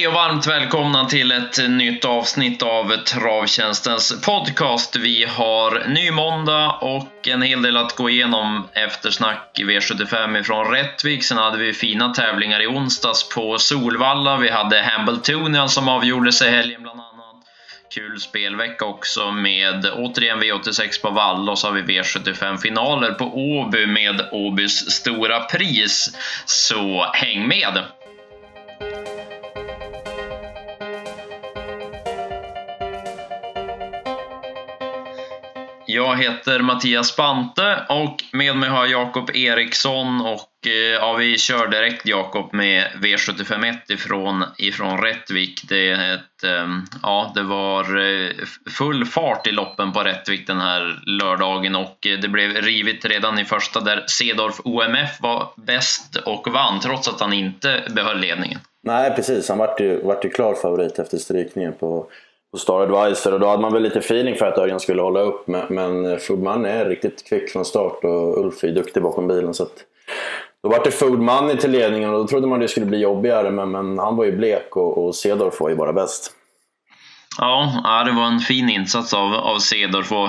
Hej och varmt välkomna till ett nytt avsnitt av Travtjänstens podcast. Vi har ny måndag och en hel del att gå igenom eftersnack i V75 ifrån Rättvik. Sen hade vi fina tävlingar i onsdags på Solvalla. Vi hade Hambletonian som avgjorde sig helgen bland annat. Kul spelvecka också med återigen V86 på Valla och så har vi V75-finaler på Åby med Åbys stora pris. Så häng med! Jag heter Mattias Bante och med mig har jag Jakob Eriksson och eh, ja, vi kör direkt Jakob med V751 ifrån, ifrån Rättvik. Det, är ett, ehm, ja, det var eh, full fart i loppen på Rättvik den här lördagen och eh, det blev rivigt redan i första där Sedorf OMF var bäst och vann trots att han inte behöll ledningen. Nej precis, han vart ju, vart ju klar favorit efter strykningen på på Star Advisor. Och då hade man väl lite feeling för att Örjan skulle hålla upp. Men eh, Foodman är riktigt kvick från start och Ulf är duktig bakom bilen. Så att då var det Food Money till ledningen och då trodde man det skulle bli jobbigare. Men, men han var ju blek och, och Cedorf var ju bara bäst. Ja, det var en fin insats av, av Cedorf och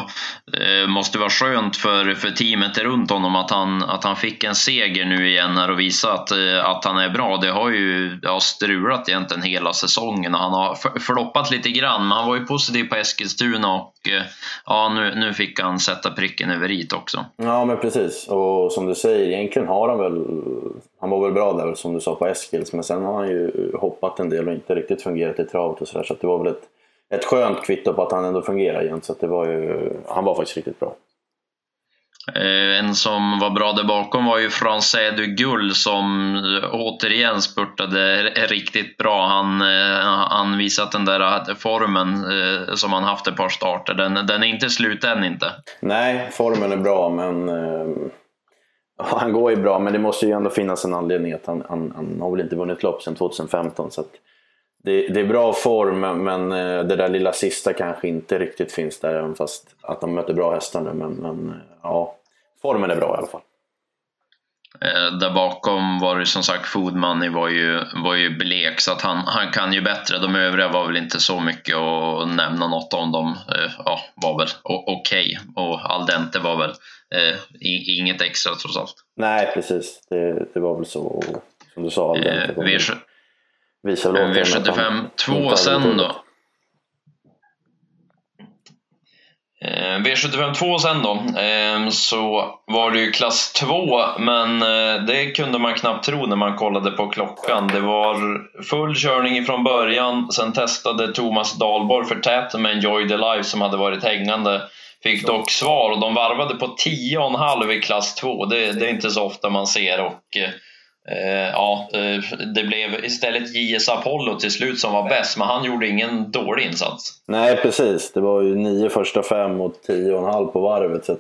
eh, måste vara skönt för, för teamet runt honom att han, att han fick en seger nu igen här och visa att, eh, att han är bra. Det har ju ja, strulat egentligen hela säsongen och han har floppat lite grann men han var ju positiv på Eskilstuna och eh, ja, nu, nu fick han sätta pricken över i också. Ja men precis och som du säger egentligen har han väl han var väl bra där som du sa på Eskils men sen har han ju hoppat en del och inte riktigt fungerat i travet och sådär så, så det var väl ett ett skönt kvitto på att han ändå fungerar igen. Så det var ju, han var faktiskt riktigt bra. Eh, en som var bra där bakom var ju Francais du Gull som återigen spurtade riktigt bra. Han, eh, han visat den där formen eh, som han haft ett par starter. Den, den är inte slut än inte. Nej, formen är bra men han går ju bra men det måste ju ändå finnas en anledning att han, han, han har väl inte vunnit lopp sedan 2015. Så att, det, det, är bra form, men eh, det där lilla sista kanske inte riktigt finns där, även fast att de möter bra hästar nu. Men, men eh, ja, formen är bra i alla fall. Eh, där bakom var det som sagt Food Money var ju, var ju blek så att han, han kan ju bättre. De övriga var väl inte så mycket att nämna något om. dem. ja, var väl okej okay. och Aldente var väl eh, inget extra trots allt. Nej precis, det, det var väl så som du sa. Aldente eh, Visa V75 2 sen då. Eh, V75 2 sen då, eh, så var det ju klass 2 men eh, det kunde man knappt tro när man kollade på klockan. Det var full körning ifrån början, sen testade Thomas Dahlborg för tät med en Joy the Life som hade varit hängande. Fick dock svar och de varvade på 10,5 i klass 2. Det, det är inte så ofta man ser och Eh, Eh, ja, eh, det blev istället JS Apollo till slut som var bäst, men han gjorde ingen dålig insats. Nej, precis. Det var ju nio första fem och tio och en halv på varvet. Så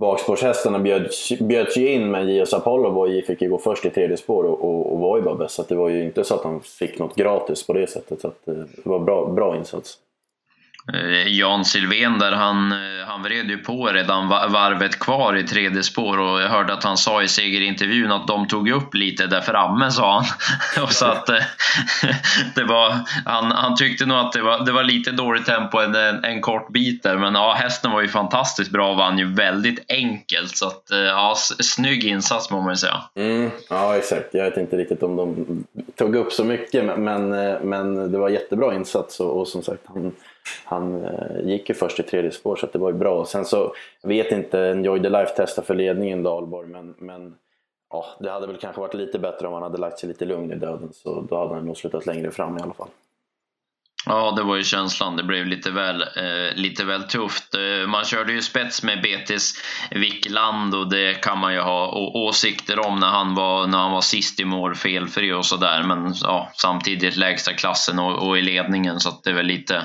bakspårshästarna bjöds, bjöds ju in, men JS Apollo var, fick ju gå först i tredje spår och, och, och var ju bara bäst. Så det var ju inte så att han fick något gratis på det sättet. Så eh, det var bra, bra insats. Eh, Jan Silvén där, han, eh, han vred ju på redan varvet kvar i tredje spår och jag hörde att han sa i segerintervjun att de tog upp lite där framme sa han. och så att, eh, det var, han, han tyckte nog att det var, det var lite dåligt tempo en, en, en kort bit där men ja, hästen var ju fantastiskt bra och vann ju väldigt enkelt så att ja, snygg insats må man ju säga. Mm, ja exakt, jag vet inte riktigt om de tog upp så mycket men, men det var jättebra insats och, och som sagt han han eh, gick ju först i tredje spår så det var ju bra. Sen så vet inte Enjoy the Life testade för ledningen Dahlborg men, men ja, det hade väl kanske varit lite bättre om han hade lagt sig lite lugn i döden så då hade han nog slutat längre fram i alla fall. Ja, det var ju känslan. Det blev lite väl, eh, lite väl tufft. Eh, man körde ju spets med Betis Wickland och det kan man ju ha åsikter om när han var, när han var sist i mål, felfri och sådär. Men ja, samtidigt lägsta klassen och, och i ledningen så att det är väl lite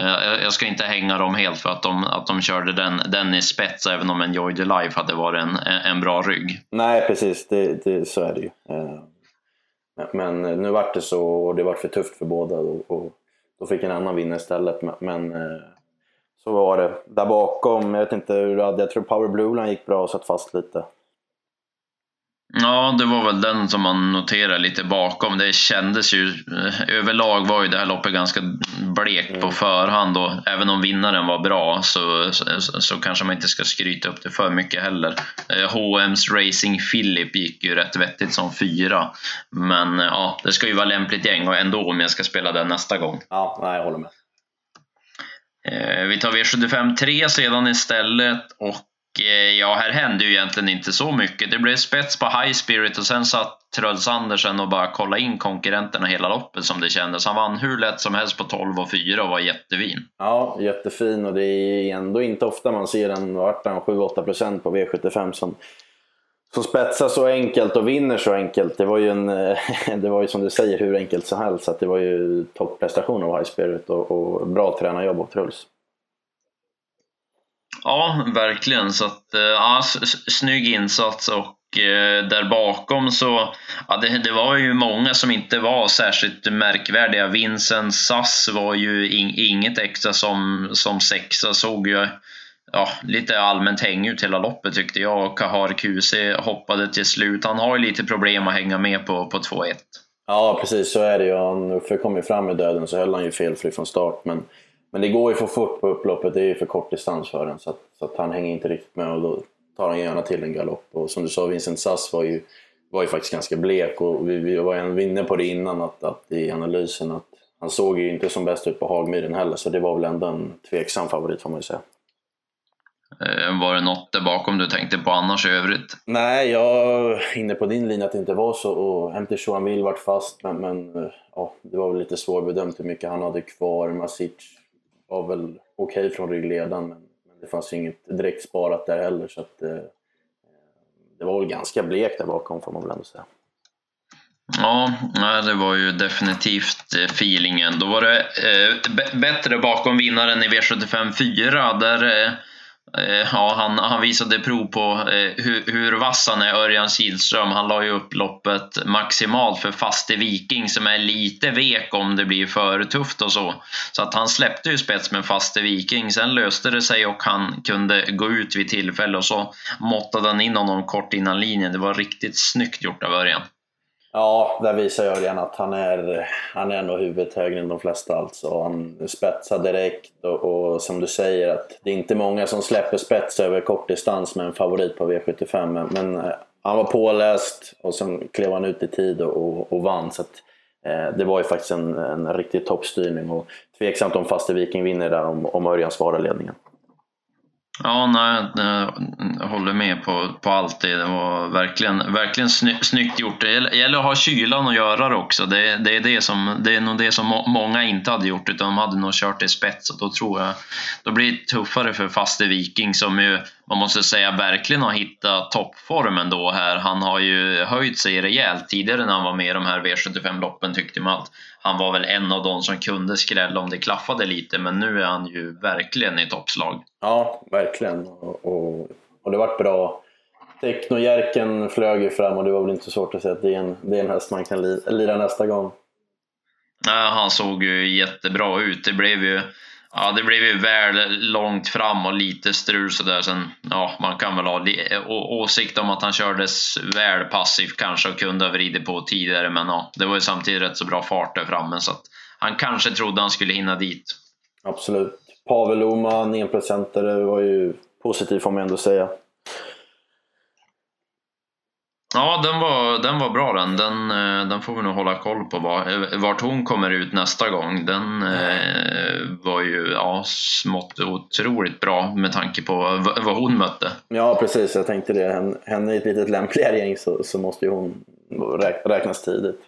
eh, jag ska inte hänga dem helt för att de, att de körde den, den i spets även om en Joy the Life hade varit en, en bra rygg. Nej precis, det, det, så är det ju. Eh, men nu vart det så och det vart för tufft för båda och, och då fick en annan vinna istället. Men eh, så var det. Där bakom, jag vet inte hur jag tror Power Blue Line gick bra och satt fast lite. Ja, det var väl den som man noterade lite bakom. Det kändes ju, eh, överlag var ju det här loppet ganska blekt på mm. förhand och även om vinnaren var bra så, så, så, kanske man inte ska skryta upp det för mycket heller. H&M's Racing Philip gick ju rätt vettigt som fyra. Men ja, det ska ju vara lämpligt gäng och ändå om jag ska spela den nästa gång. Ja, nej, jag håller med. Vi tar V75 3 sedan istället och Eh, Eh, ja, här hände ju egentligen inte så mycket. Det blev spets på High Spirit och sen satt Truls Andersen och bara kollade in konkurrenterna hela loppet som det kändes. Han vann hur lätt som helst på 12 och 4 och var jättefin. Ja, jättefin och det är ändå inte ofta man ser en, vart 7-8% på V75 som, som spetsar så enkelt och vinner så enkelt. Det var ju, en, eh, det var ju som du säger hur enkelt som helst. Så det var ju topprestation av High Spirit och, och bra tränarjobb av Truls. Ja, verkligen. Så att, eh, ja, snygg insats och eh, där bakom så, ja, det, det, var ju många som inte var särskilt märkvärdiga. Vincent Sass var ju in, inget extra som, som sexa, såg ju ja, lite allmänt häng ut hela loppet tyckte jag. Kahar QC hoppade till slut. Han har ju lite problem att hänga med på, på 2-1. Ja, precis så är det ju. Han, Uffe kom ju fram i döden så höll han ju felfri från start. Men men det går ju för fort på upploppet, det är ju för kort distans för den så att, så att han hänger inte riktigt med och då tar han gärna till en galopp. Och som du sa, Vincent Sass var ju, var ju faktiskt ganska blek och vi, vi var ju inne på det innan att, att i analysen att han såg ju inte som bäst ut på Hagmyren heller så det var väl ändå en tveksam favorit får man ju säga. Eh, var det något där bakom du tänkte på annars i övrigt? Nej, jag är inne på din linje att det inte var så. Och Empty Joanville vart fast, men, men eh, ja, det var väl lite svårbedömt hur mycket han hade kvar. Masic var väl okej okay från ryggledaren men, men, det fanns ju inget direkt sparat där heller så att eh, det var väl ganska blekt där bakom får man väl ändå säga. Ja, det var ju definitivt eh, feelingen. Då var det eh, bättre bakom vinnaren i V75 4 där Eh, Eh, ja, han, han visade prov på eh, hur, hur vass han är, Örjan Kihlström. Han la ju upp loppet maximalt för Faste Viking som är lite vek om det blir för tufft och så. Så att han släppte ju spets med Faste Viking. Sen löste det sig och han kunde gå ut vid tillfälle och så måttade han in honom kort innan linjen. Det var riktigt snyggt gjort av Örjan. Ja, där visar Örjan att han är, han är nog huvudet högre än de flesta alltså. Han spetsar direkt och, och, som du säger att det är inte många som släpper spets över kortdistans med en favorit på V75 men, men eh, han var påläst och sen klev han ut i tid och, och, och vann. Så att, eh, det var ju faktiskt en, en riktig toppstyrning och tveksamt om Faste Viking vinner där om, om Örjan svarar ledningen. Ja, nej, jag håller med på, på allt det. Det var verkligen, verkligen sny, snyggt gjort. Det gäller att ha kylan och göra det också. Det, det, är det, som, det är nog det som många inte hade gjort, utan de hade nog kört i spets. Och då tror jag då blir det tuffare för Faste Viking som ju, man måste säga, verkligen har hittat toppformen då här. Han har ju höjt sig rejält. Tidigare när han var med i de här V75-loppen tyckte man att han var väl en av de som kunde skrälla om det klaffade lite, men nu är han ju verkligen i toppslag. Ja, verkligen. Och, och, och det vart bra. Technojärken flög ju fram och det var väl inte svårt att säga att det är en, det är en häst man kan lira nästa gång. Ja, han såg ju jättebra ut. Det blev ju Ja, det blev ju väl långt fram och lite strul sådär. Sen, ja, man kan väl ha åsikt om att han kördes väl passivt kanske och kunde ha vridit på tidigare. Men ja, det var ju samtidigt rätt så bra fart där framme så att han kanske trodde han skulle hinna dit. Absolut. Pavel Oman, 1% var ju positiv får man ändå säga. Ja, den var, den var bra den. den. Eh, den får vi nog hålla koll på vart hon kommer ut nästa gång. Den eh, var ju ja, smått otroligt bra med tanke på vad hon mötte. Ja, precis. Jag tänkte det. Henne i ett litet lämpligare gäng så, så måste ju hon räknas tidigt.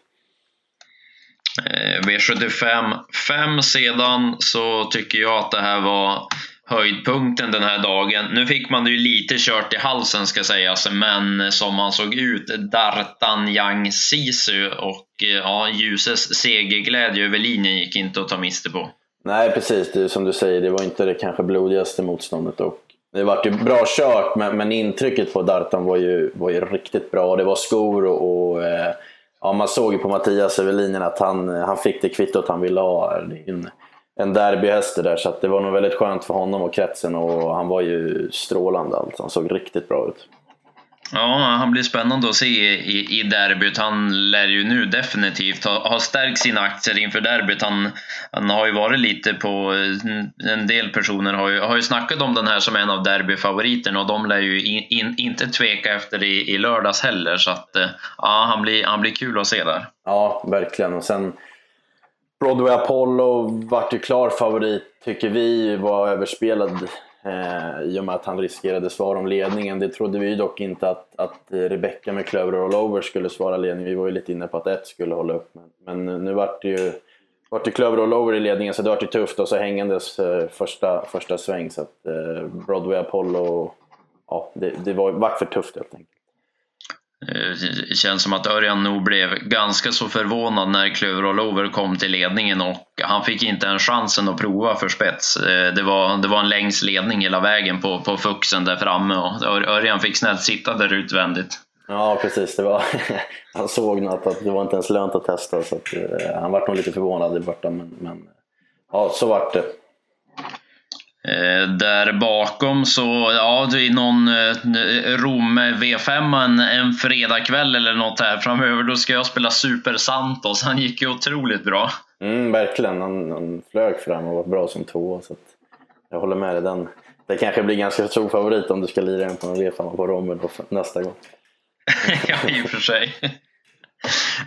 Eh, V75 5 sedan så tycker jag att det här var höjdpunkten den här dagen. Nu fick man det ju lite kört i halsen ska sägas, men som han såg ut, Dartan Yang Sisu och eh, ja, Ljuses segerglädje över linjen gick inte att ta miste på. Nej precis, det, som du säger, det var inte det kanske blodigaste motståndet och det var ju bra kört men, men intrycket på Dartan var ju, var ju riktigt bra. Det var skor och, och eh, ja, man såg ju på Mattias över linjen att han, eh, han fick det kvittot han ville ha. Det är en, en derbyhäst där så det var nog väldigt skönt för honom och kretsen och han var ju strålande alltså. Han såg riktigt bra ut. Ja, han blir spännande att se i, i derbyt. Han lär ju nu definitivt ha, ha stärkt sina aktier inför derbyt. Han, han har ju varit lite på... En del personer har ju, har ju snackat om den här som en av derbyfavoriterna och de lär ju in, in, inte tveka efter i, i lördags heller. Så att, ja, han blir, han blir kul att se där. Ja, verkligen. Och sen Broadway Apollo vart ju klar favorit, tycker vi, var överspelad Eh, I och med att han riskerade svar om ledningen. Det trodde vi dock inte att, att Rebecca med Clover och Over skulle svara ledningen, Vi var ju lite inne på att ett skulle hålla upp. Men, men nu vart det ju vart det Clover All i ledningen så det vart ju tufft och så hängandes eh, första, första sväng. Så att eh, Broadway Apollo, ja det, det var, vart för tufft helt enkelt. Eh, det känns som att Örjan nog blev ganska så förvånad när Klöver All Over kom till ledningen och han fick inte ens chansen att prova för spets. Eh, det var, det var en längs ledning hela vägen på, på fuxen där framme och Örjan fick snällt sitta där utvändigt. Ja precis, det var, han såg nog att, det var inte ens lönt att testa så att, eh, han var nog lite förvånad i borta men, men ja så vart det. Eh, där bakom så, ja, det är någon eh, Rom V5 en, en fredagkväll eller något här framöver. Då ska jag spela Super Santos. Han gick ju otroligt bra. Mm, verkligen, han, han flög fram och var bra som två. Så jag håller med dig. Den, det kanske blir ganska stor favorit om du ska lira den på en V5 på Rommel nästa gång. ja, i och för sig.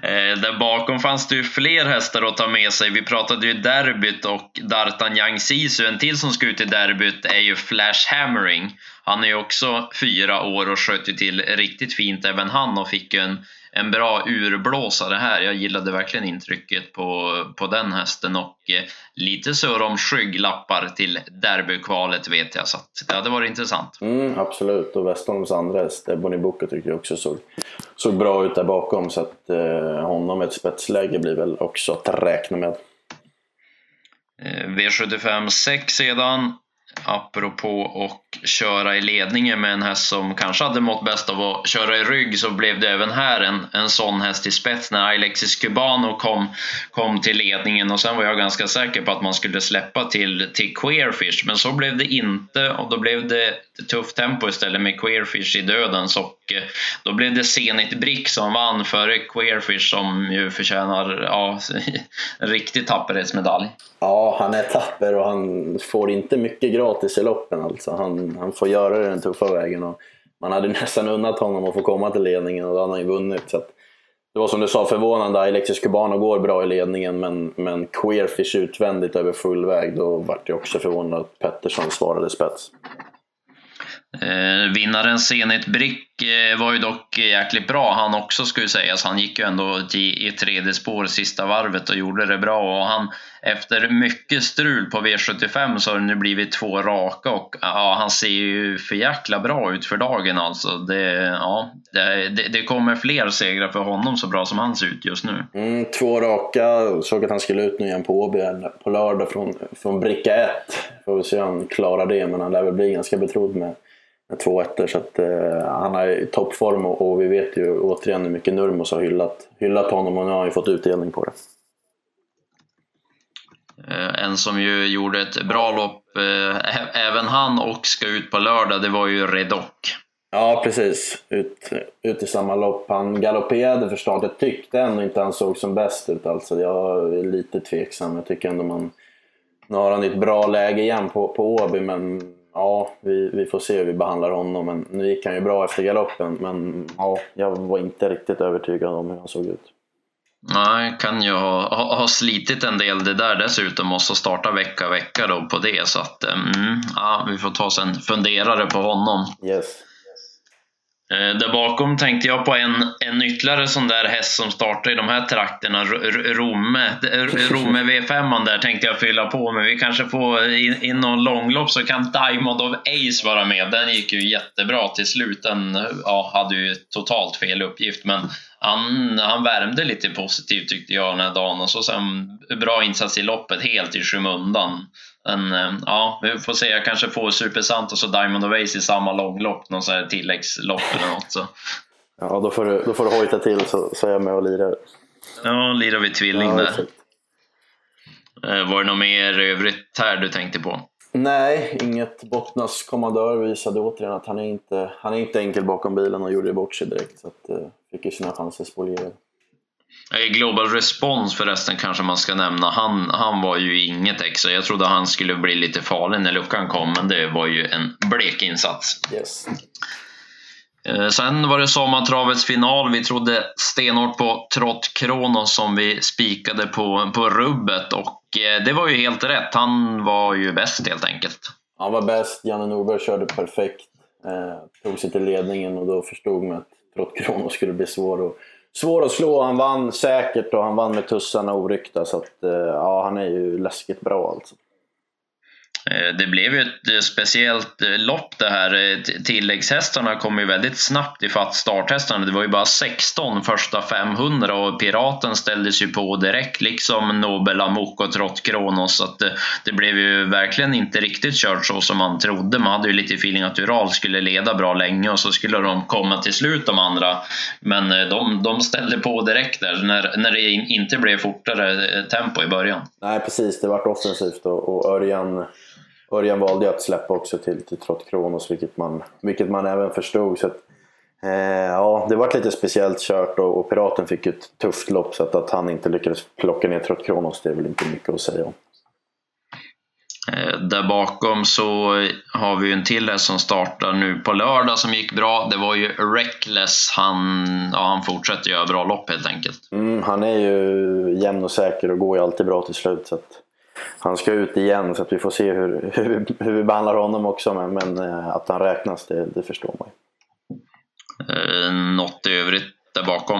Eh, där bakom fanns det ju fler hästar att ta med sig. Vi pratade ju derbyt och D'Artagnan Sisu. En till som ska ut i derbyt är ju Flash Hammering. Han är ju också fyra år och sköt ju till riktigt fint även han och fick ju en en bra urblåsare här. Jag gillade verkligen intrycket på, på den hästen och eh, lite så om skygglappar till derbykvalet vet jag så att det hade varit intressant. Mm, absolut och Westholms andra häst, Bonnie Booker tycker jag också såg, såg bra ut där bakom så att eh, honom ett spetsläge blir väl också att räkna med. Eh, V75 6 sedan apropå att köra i ledningen med en häst som kanske hade mått bäst av att köra i rygg så blev det även här en, en sån häst i spets när Alexis Cubano kom, kom till ledningen. Och sen var jag ganska säker på att man skulle släppa till, till Queerfish men så blev det inte. Och då blev det tufft tempo istället med Queerfish i dödens och då blev det Zenit Brick som vann före Queerfish som ju förtjänar ja, en riktig tapperhetsmedalj. Ja, han är tapper och han får inte mycket gratis i loppen alltså. Han, han får göra det den tuffa vägen och man hade nästan unnat honom att få komma till ledningen och då hade han ju vunnit. Så det var som du sa förvånande, Alexis Cubano går bra i ledningen men, men Queerfish utvändigt över full väg, då vart jag också förvånad att Pettersson svarade spets. Eh, vinnaren Zenit Brick eh, var ju dock jäkligt bra han också skulle sägas. Han gick ju ändå i, i tredje spår sista varvet och gjorde det bra. Och han, efter mycket strul på V75 så har det nu blivit två raka och ja, han ser ju för jäkla bra ut för dagen alltså. Det, ja, det, det kommer fler segrar för honom så bra som han ser ut just nu. Mm, två raka, såg att han skulle ut nu igen på Åby på lördag från, från bricka 1. Får vi se om han klarar det men han lär väl bli ganska betrodd med två ettor. Så att, eh, han är i toppform och, och, vi vet ju återigen hur mycket Nurmos har hyllat, hyllat honom och nu har han ju fått utdelning på det. Eh, en som ju gjorde ett bra lopp, eh, även han och ska ut på lördag, det var ju Redok. Ja, precis. Ut, ut i samma lopp. Han galopperade för start. Jag tyckte ändå inte han såg som bäst ut. Alltså, jag är lite tveksam. Jag tycker ändå man... Nu har han ett bra läge igen på, på Åby, men ja, vi, vi får se hur vi behandlar honom. Men nu gick han ju bra efter galoppen, men ja, jag var inte riktigt övertygad om hur han såg ut. Nej, kan ju ha, ha, ha, slitit en del det där dessutom och så starta vecka vecka då på det så att mm, ja, vi får ta oss en funderare på honom. Yes. Eh, där bakom tänkte jag på en, en ytterligare sån där häst som startar i de här trakterna, Romme. Romme V5 där tänkte jag fylla på med. Vi kanske får in, in någon långlopp så kan Diamond of Ace vara med. Den gick ju jättebra till slut. Den ja, hade ju totalt fel uppgift men han, han värmde lite positivt tyckte jag den här dagen och så sen bra insats i loppet helt i skymundan. Men eh, ja, vi får se. Jag kanske får Super Santos och Diamond of Ace i samma långlopp, någon sån här tilläggslopp eller något. Så. Ja, då får du, då får du hojta till så, så är jag med och lirar. Ja, lirar vi tvilling ja, där. Eh, var det något mer övrigt här du tänkte på? Nej, inget Bottnas kommandör visade återigen att han är inte, han är inte enkel bakom bilen och gjorde bort sig direkt. Så att, uh, fick ju sina chanser spolierade. Global Response förresten kanske man ska nämna. Han, han var ju inget extra. Jag trodde han skulle bli lite farlig när luckan kom, men det var ju en blek insats. Yes. Eh, sen var det sommartravets final. Vi trodde stenhårt på Trott Kronos som vi spikade på, på rubbet och eh, det var ju helt rätt. Han var ju bäst helt enkelt. Han var bäst. Janne Norberg körde perfekt. Eh, tog sig till ledningen och då förstod man att Trott Kronos skulle bli svår, och, svår att slå. Han vann säkert och han vann med tussarna orykta, så att, eh, ja, han är ju läskigt bra alltså. Eh, det blev ju ett eh, speciellt eh, lopp det här. Tilläggshästarna kom ju väldigt snabbt ifatt starthästarna. Det var ju bara 16 första 500 och Piraten ställdes ju på direkt, liksom Nobel Amok och Trott Kronos. Så det, det, blev ju verkligen inte riktigt kört så som man trodde. Man hade ju lite feeling att Ural skulle leda bra länge och så skulle de komma till slut de andra. Men de, de ställde på direkt där när, när det inte blev fortare tempo i början. Nej precis, det vart offensivt och, och Örjan Örjan valde att släppa också till, till Trott Kronos, vilket man, vilket man även förstod. Så att, eh, ja, det var lite speciellt kört och, och, Piraten fick ett tufft lopp så att, att han inte lyckades plocka ner Trott Kronos, det är väl inte mycket att säga om. Eh, där bakom så har vi en till som startar nu på lördag som gick bra. Det var ju Reckless. Han, ja, han fortsätter göra bra lopp helt enkelt. Mm, han är ju jämn och säker och går ju alltid bra till slut. Så att han ska ut igen så att vi får se hur, hur, hur vi behandlar honom också. Men, men eh, att han räknas, det, det förstår man ju. Eh, något i övrigt där bakom?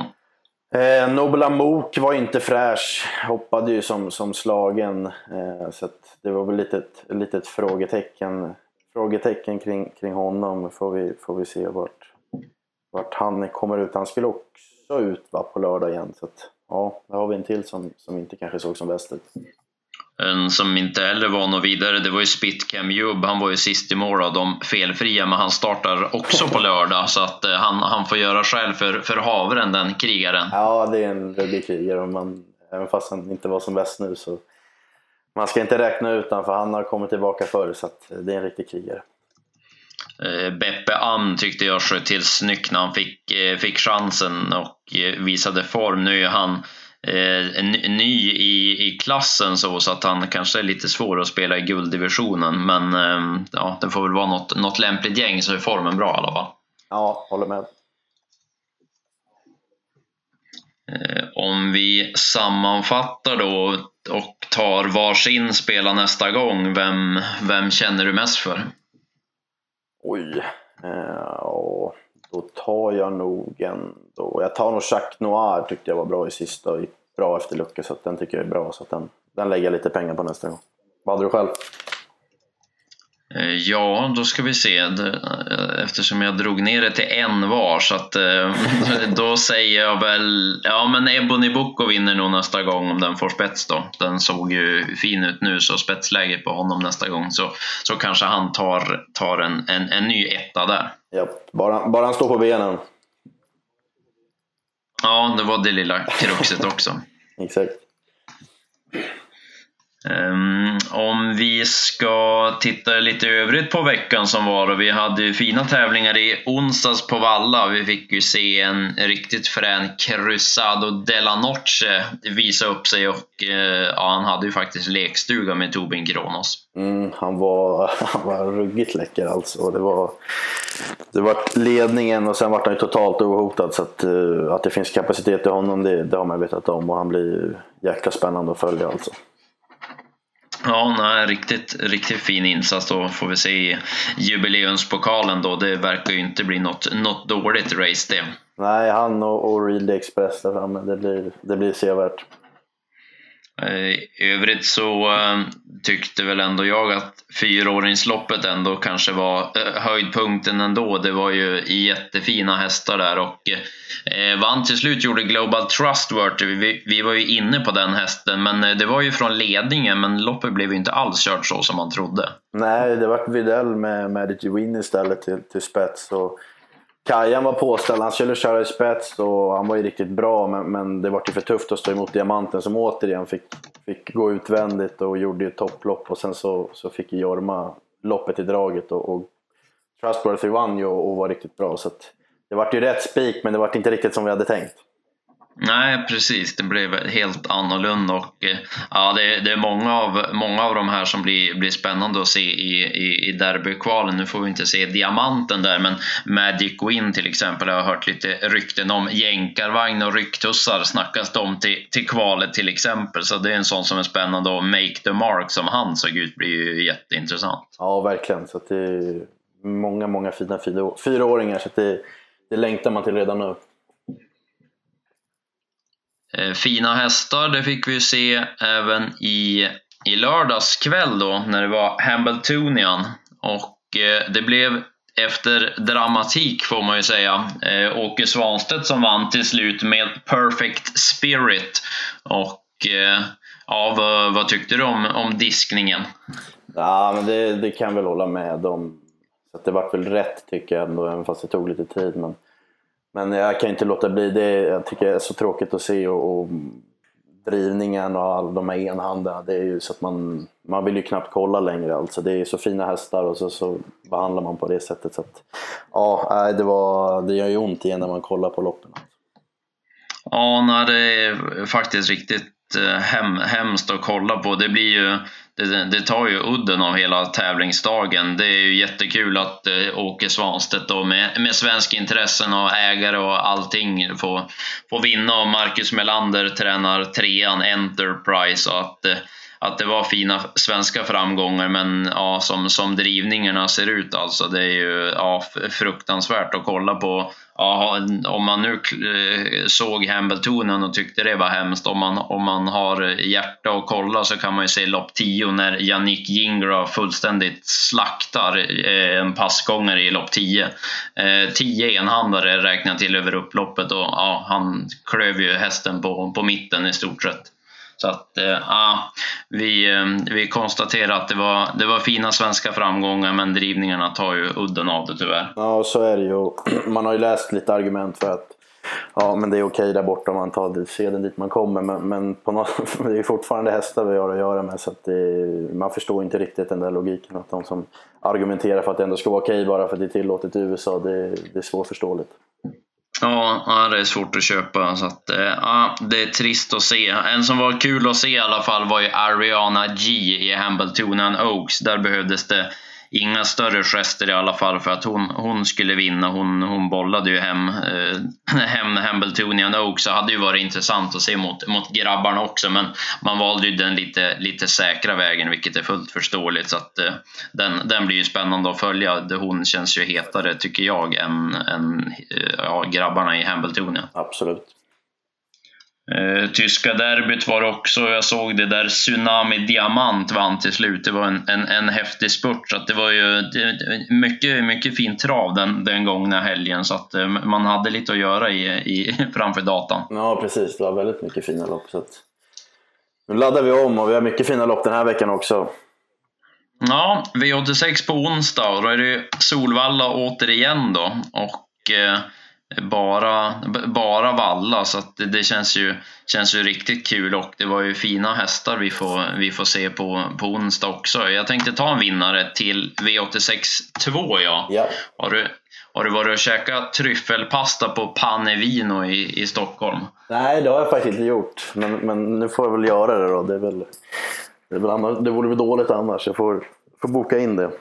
Eh, Nobel Amok var inte fräsch, hoppade ju som, som slagen. Eh, så det var väl lite ett litet frågetecken, frågetecken kring, kring honom. Får vi, får vi se vart, vart han kommer ut. Han skulle också ut va, på lördag igen. Så att, ja, där har vi en till som, som inte kanske såg som bäst ut. En som inte heller var något vidare, det var ju Spitcam Jubb. Han var ju sist i mål av de felfria, men han startar också på lördag. Så att eh, han, han får göra själv för, för havren, den krigaren. Ja, det är en ruggig krigare. Man, även fast han inte var som bäst nu så... Man ska inte räkna ut honom, för han har kommit tillbaka förr, så att det är en riktig krigare. Eh, Beppe Am tyckte jag sköt till snyggt när han fick, eh, fick chansen och visade form. Nu är han eh, ny i, i klassen så, så att han kanske är lite svår att spela i gulddivisionen. Men eh, ja, det får väl vara något, något lämpligt gäng så är formen bra i alla fall. Ja, håller med. Eh, om vi sammanfattar då och tar varsin spela nästa gång, vem, vem känner du mest för? Oj, eh, då tar jag nog ändå... Jag tar nog Jacques Noir tyckte jag var bra i sista och gick bra efter lucka så den tycker jag är bra. Så den, den lägger jag lite pengar på nästa gång. Vad hade du själv? Eh, ja, då ska vi se. Eh, eftersom jag drog ner det till en var så att eh, då säger jag väl ja men Ebony Boko vinner nog nästa gång om den får spets då. Den såg ju fin ut nu så spetsläge på honom nästa gång så, så kanske han tar, tar en, en, en ny etta där. Ja, bara, bara han står på benen. Ja, det var det lilla kruxet också. Exakt. Um, om vi ska titta lite övrigt på veckan som var och vi hade ju fina tävlingar i onsdags på Valla. Vi fick ju se en riktigt frän Cruzado della Noche visa upp sig och uh, ja, han hade ju faktiskt lekstuga med Tobin Kronos. Mm, han, var, han var ruggigt läcker alltså. Det var, det var ledningen och sen var han ju totalt ohotad så att, uh, att det finns kapacitet i honom det, det har man vetat om och han blir jäkla spännande att följa alltså. Ja, nej, riktigt, riktigt fin insats då får vi se i jubileumspokalen då. Det verkar ju inte bli något, något dåligt race det. Nej, han och, och Real Express där framme, det blir, det blir sevärt. Eh, I övrigt så eh, tyckte väl ändå jag att fyraåringsloppet ändå kanske var eh, höjdpunkten ändå. Det var ju jättefina hästar där och vann till slut gjorde Global Trustworthy. Vi, vi var ju inne på den hästen men det var ju från ledningen men loppet blev ju inte alls kört så som man trodde. Nej, det var Videll med Magic Win istället till, till spets. Och Kajan var påställd, han skulle köra i spets och han var ju riktigt bra men, men det var ju för tufft att stå emot Diamanten som återigen fick, fick gå utvändigt och gjorde ju topplopp. Och sen så, så fick Jorma loppet i draget och, och Trustworthy vann ju och, och var riktigt bra. Så att det vart ju rätt spik men det vart inte riktigt som vi hade tänkt. Nej, precis. Det blev helt annorlunda och eh, ja, det, det, är många av, många av de här som blir, blir spännande att se i, i, i derbykvalen. Nu får vi inte se diamanten där, men Magic Win till exempel Jag har hört lite rykten om. Jänkarvagn och rycktussar snackas det om till, till kvalet till exempel, så det är en sån som är spännande och Make the Mark som han såg ut blir ju jätteintressant. Ja, verkligen. Så det är många, många fina fyraåringar, så det, det längtar man till redan nu. Eh, fina hästar, det fick vi se även i, i lördags kväll då när det var Hambletonian. Och eh, det blev efter dramatik får man ju säga. Eh, Åke Svanstedt som vann till slut med Perfect Spirit. Och eh, ja, vad, vad tyckte du om, om diskningen? Ja, men det, det kan jag väl hålla med om. Så det vart väl rätt tycker jag ändå, även fast det tog lite tid. Men men jag kan inte låta bli det. Jag tycker det är så tråkigt att se och, och drivningen och alla de här enhanderna. Det är ju så att man, man vill ju knappt kolla längre. Alltså. Det är så fina hästar och så, så behandlar man på det sättet. Så att, ja, det, var, det gör ju ont igen när man kollar på loppen. Ja, nej, det är faktiskt riktigt Eh, hem, hemskt att kolla på. Det blir ju det, det, tar ju udden av hela tävlingsdagen. Det är ju jättekul att eh, Åke Svanstedt då med, med svenska intressen och ägare och allting får, får vinna och Marcus Melander tränar trean Enterprise och att eh, att det var fina svenska framgångar men ja, som, som drivningarna ser ut alltså det är ju ja, fruktansvärt att kolla på. Ja, om man nu eh, såg Hambletonen och tyckte det var hemskt, om man, om man har hjärta att kolla så kan man ju se lopp 10 när Yannick Jingra fullständigt slaktar eh, en passgångare i lopp 10. 10 eh, enhandare räknar till över upploppet och ja, han klöv ju hästen på, på mitten i stort sett. Så att, eh, vi, eh, vi konstaterar att det var, det var fina svenska framgångar men drivningarna tar ju udden av det tyvärr. Ja, så är det ju. Man har ju läst lite argument för att ja, men det är okej där borta om man tar seden dit man kommer. Men, men på något, det är fortfarande hästar vi har att göra med så att det, man förstår inte riktigt den där logiken. Att de som argumenterar för att det ändå ska vara okej bara för att det är tillåtet i USA, det, det är svårförståeligt. Ja, det är svårt att köpa. Så att, eh, ja, det är trist att se. En som var kul att se i alla fall var ju Ariana G i Hambletonian Oaks. Där behövdes det inga större gester i alla fall för att hon, hon skulle vinna. Hon, hon bollade ju hem, eh, hem Hambletonian Oaks, så hade ju varit intressant att se mot, mot grabbarna också men man valde ju den lite, lite säkra vägen vilket är fullt förståeligt så att eh, den, den blir ju spännande att följa. Hon känns ju hetare tycker jag än, än eh, ja, grabbarna i Hambletonian. Absolut. Eh, tyska derbyt var också, jag såg det där Tsunami Diamant vann till slut. Det var en, en, en häftig spurt. Så det var ju det, mycket, mycket fint trav den, den gångna helgen. Så att eh, man hade lite att göra i, i, framför datan. Ja, precis. Det var väldigt mycket fina lopp. Så att... Nu laddar vi om och vi har mycket fina lopp den här veckan också. Ja, V86 på onsdag och då är det Solvalla återigen då. Och eh, bara, bara valla så att det, känns, ju, känns ju riktigt kul och det var ju fina hästar vi får, vi får se på, på onsdag också. Jag tänkte ta en vinnare till V86 2 ja. ja. Har, du, har du varit och käkat tryffelpasta på Panevino i, i Stockholm? Nej det har jag faktiskt inte gjort men, men nu får jag väl göra det då. Det, är väl, det, är väl annars, det vore väl dåligt annars. Jag får, får boka in det.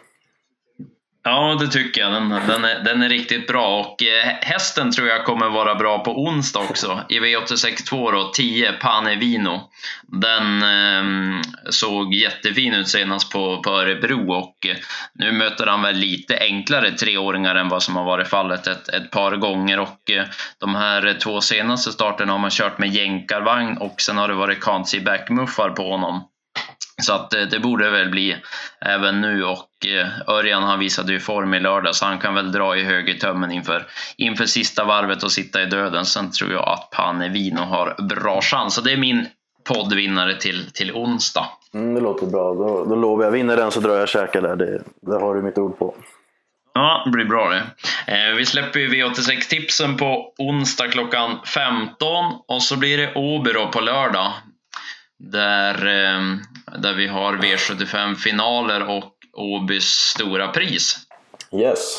Ja, det tycker jag. Den, den, är, den är riktigt bra och eh, hästen tror jag kommer vara bra på onsdag också. I V86 2 då, 10 Panevino. Den eh, såg jättefin ut senast på, på Örebro och eh, nu möter han väl lite enklare treåringar än vad som har varit fallet ett, ett par gånger och eh, de här två senaste starterna har man kört med jänkarvagn och sen har det varit Kansi backmuffar på honom. Så att eh, det borde väl bli även nu och eh, Örjan han visade ju form i lördag så han kan väl dra i högertömmen inför, inför sista varvet och sitta i döden. Sen tror jag att Panevino har bra chans. Så det är min poddvinnare till, till onsdag. Mm, det låter bra. Då, då lovar jag. Vinner den så drar jag käkar där. Det, det har du mitt ord på. Ja, det blir bra det. Eh, vi släpper ju V86-tipsen på onsdag klockan 15 och så blir det Åby på lördag. Där, ehm, där vi har V75-finaler och Åbys stora pris. Yes,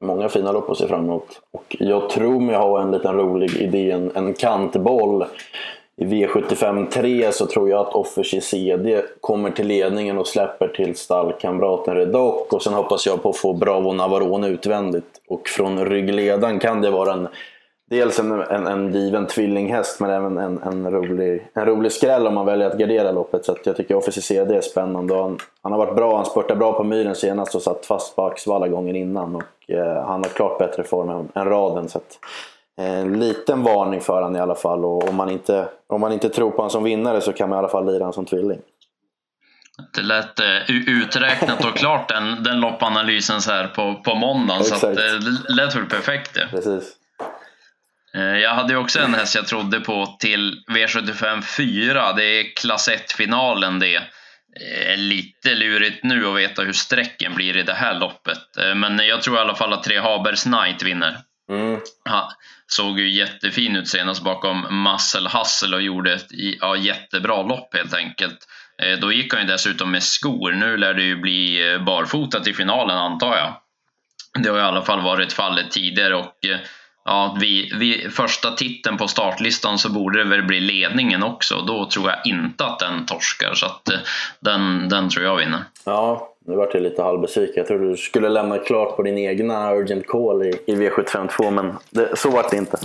många fina lopp att se fram emot. Och jag tror mig ha en liten rolig idé, en, en kantboll. I V75 3 så tror jag att Offers CD kommer till ledningen och släpper till stallkamraten Redoc. Och sen hoppas jag på att få Bravo Navarone utvändigt. Och från ryggledaren kan det vara en dels en, en, en given tvillinghäst men även en, en, rolig, en rolig skräll om man väljer att gardera loppet. Så jag tycker Officer CD är spännande. Han, han, har varit bra, han spurtade bra på myren senast och satt fast på Axvalla gången innan. Och, eh, han har klart bättre form än, än raden. Så att, eh, en liten varning för han i alla fall. Och om man, inte, om man inte tror på honom som vinnare så kan man i alla fall lira honom som tvilling. Det lät eh, uträknat och klart den, den loppanalysen så här på, på måndagen. Så att, eh, det lät väl perfekt det. Precis. Eh, jag hade ju också en häst jag trodde på till V75 4. Det är klass 1-finalen det. är Lite lurigt nu att veta hur sträcken blir i det här loppet. Eh, men jag tror i alla fall att tre Habers Knight vinner. Mm. Han såg ju jättefin ut senast bakom Muscle Hustle och gjorde ett ja, jättebra lopp helt enkelt. Eh, då gick han ju dessutom med skor. Nu lär det ju bli barfota till finalen antar jag. Det har i alla fall varit fallet tidigare och ja, vid, vid första titeln på startlistan så borde det väl bli ledningen också. Då tror jag inte att den torskar, så att eh, den, den tror jag vinner. Ja, nu vart jag lite halvbesviken. Jag trodde du skulle lämna klart på din egna Urgent Call i, i V752, men det, så vart det inte.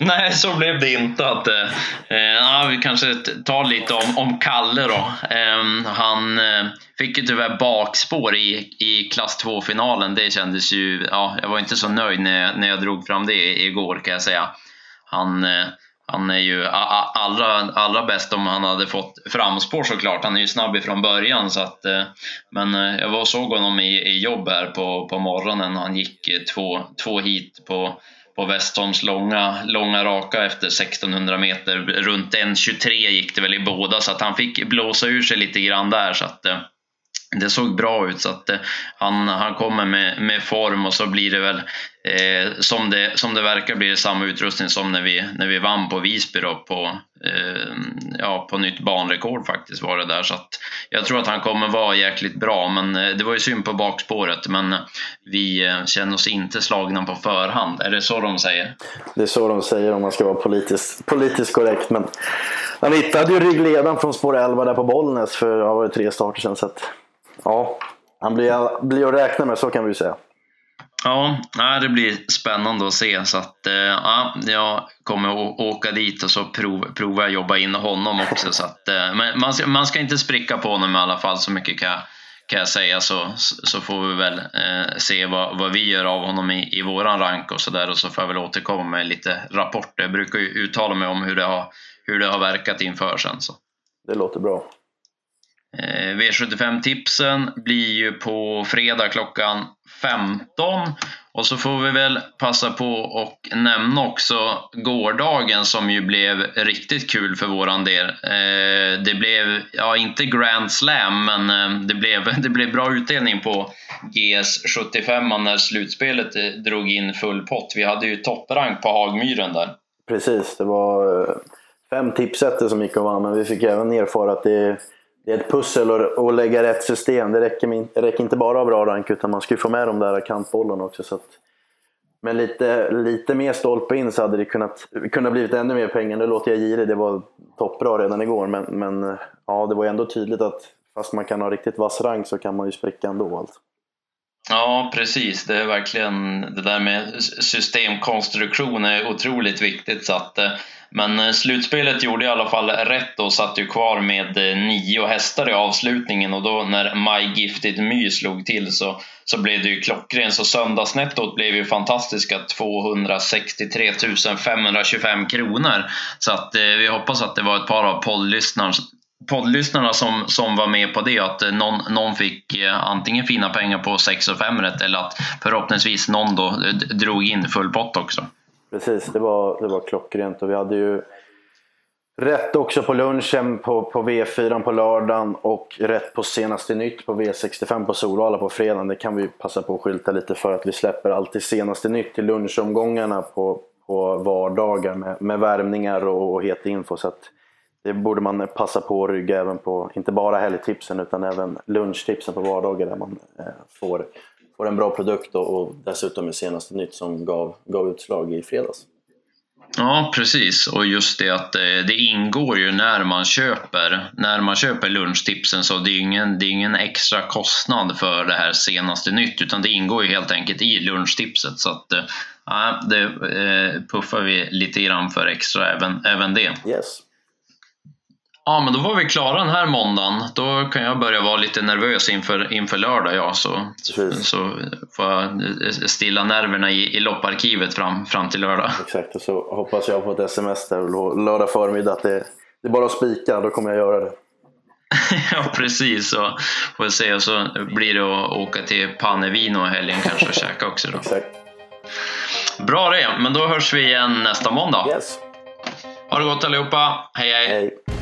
Nej, så blev det inte. Att, eh, eh ja, vi kanske tar lite om, om Kalle då. Eh, han eh, fick ju tyvärr bakspår i, i klass 2-finalen. Det kändes ju... Ja, jag var inte så nöjd när, när jag drog fram det igår kan jag säga. Han, eh, han är ju allra, allra bäst om han hade fått framspår såklart. Han är ju snabb ifrån början. Så att, eh, men eh, jag var och såg honom i, i jobb här på, på morgonen. Han gick eh, två, två hit på på Westholms långa, långa raka efter 1600 meter. Runt 1.23 gick det väl i båda så att han fick blåsa ur sig lite grann där. Så att, eh, det såg bra ut så att eh, han, han kommer med, med form och så blir det väl eh, som, det, som det verkar blir det samma utrustning som när vi, när vi vann på Visby då på, eh, ja, på nytt banrekord faktiskt var det där så att jag tror att han kommer vara jäkligt bra men eh, det var ju synd på bakspåret men eh, vi eh, känner oss inte slagna på förhand. Är det så de säger? Det är så de säger om man ska vara politiskt, politiskt korrekt men han hittade ju ryggledaren från spår 11 där på Bollnäs för ja, var det tre starter sedan så att ja, han blir, blir att räkna med, så kan vi säga. Ja, det blir spännande att se. Så att, eh, ja, jag kommer att åka dit och så prov, provar jag jobba in honom också. Så att, eh, men man ska, man ska inte spricka på honom i alla fall, så mycket kan jag, kan jag säga. Så, så får vi väl eh, se vad, vad vi gör av honom i, i våran rank och så där. Och så får jag väl återkomma med lite rapporter. Jag brukar ju uttala mig om hur det har, hur det har verkat inför sen. Så. Det låter bra. Eh, V75-tipsen blir ju på fredag klockan 15 och så får vi väl passa på och nämna också gårdagen som ju blev riktigt kul för våran del. Eh, det blev, ja inte Grand Slam, men eh, det blev, det blev bra utdelning på GS75 när slutspelet drog in full pott. Vi hade ju topprank på Hagmyren där. Precis, det var fem tipsetter som gick att vann, men vi fick även erfara att det det är ett pussel att lägga rätt system. Det räcker, det räcker inte bara av bra rank utan man ska ju få med de där kantbollarna också. Så att, men lite, lite mer stolpe in så hade det kunnat, kunnat blivit ännu mer pengar. Nu låter jag girig, det var toppbra redan igår. Men, men ja, det var ändå tydligt att fast man kan ha riktigt vass rank så kan man ju spricka ändå. Alltså. Ja, precis. Det är verkligen det där med systemkonstruktion är otroligt viktigt. Så att, eh, men eh, slutspelet gjorde i alla fall rätt och satt ju kvar med eh, nio hästar i avslutningen och då när My Gifted My slog till så, så blev det ju klockrent. Så söndagsnettot blev ju fantastiska 263 525 kronor. Så att eh, vi hoppas att det var ett par av poddlyssnarna poddlyssnarna som, som var med på det, att någon, någon fick eh, antingen fina pengar på 6 och 5 rätt eller att förhoppningsvis någon då drog in full pott också. Precis, det var, det var klockrent och vi hade ju Rätt också på lunchen på, på V4 på lördagen och rätt på senaste nytt på V65 på Solala på fredagen. Det kan vi passa på att skylta lite för att vi släpper alltid senaste nytt i lunchomgångarna på, på vardagar med, med värmningar och, och het info. Så att det borde man passa på att rygga även på, inte bara helgtipsen utan även lunchtipsen på vardagar där man eh, får, får en bra produkt och, och dessutom med senaste nytt som gav, gav utslag i fredags. Ja, precis. Och just det att det, eh, det ingår ju när man köper, när man köper lunchtipsen så det är ingen, det är ingen extra kostnad för det här senaste nytt utan det ingår ju helt enkelt i lunchtipset. Så att, eh, ja, det eh, puffar vi lite grann för extra även, även det. Yes. Ja, men då var vi klara den här måndagen. Då kan jag börja vara lite nervös inför, inför lördag. Ja, så, så får jag stilla nerverna i, i lopparkivet fram, fram till lördag. Exakt, och så hoppas jag på ett sms där lördag förmiddag att det, det är bara att spika, då kommer jag göra det. ja, precis. Så får se, och så blir det att åka till Panevino i helgen kanske och käka också. Då. Exakt. Bra det, men då hörs vi igen nästa måndag. Yes. Ha det gott allihopa. hej! hej. hej.